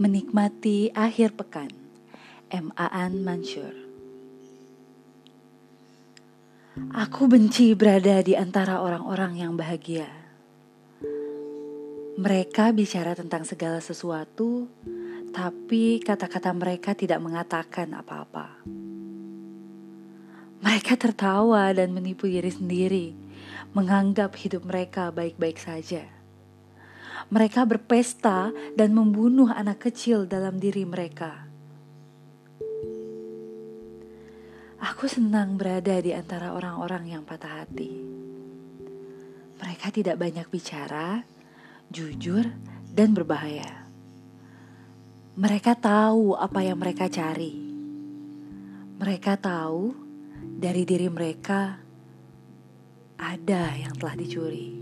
Menikmati akhir pekan. M. Aan Mansur. Aku benci berada di antara orang-orang yang bahagia. Mereka bicara tentang segala sesuatu, tapi kata-kata mereka tidak mengatakan apa-apa. Mereka tertawa dan menipu diri sendiri, menganggap hidup mereka baik-baik saja. Mereka berpesta dan membunuh anak kecil dalam diri mereka. Aku senang berada di antara orang-orang yang patah hati. Mereka tidak banyak bicara, jujur, dan berbahaya. Mereka tahu apa yang mereka cari. Mereka tahu dari diri mereka ada yang telah dicuri.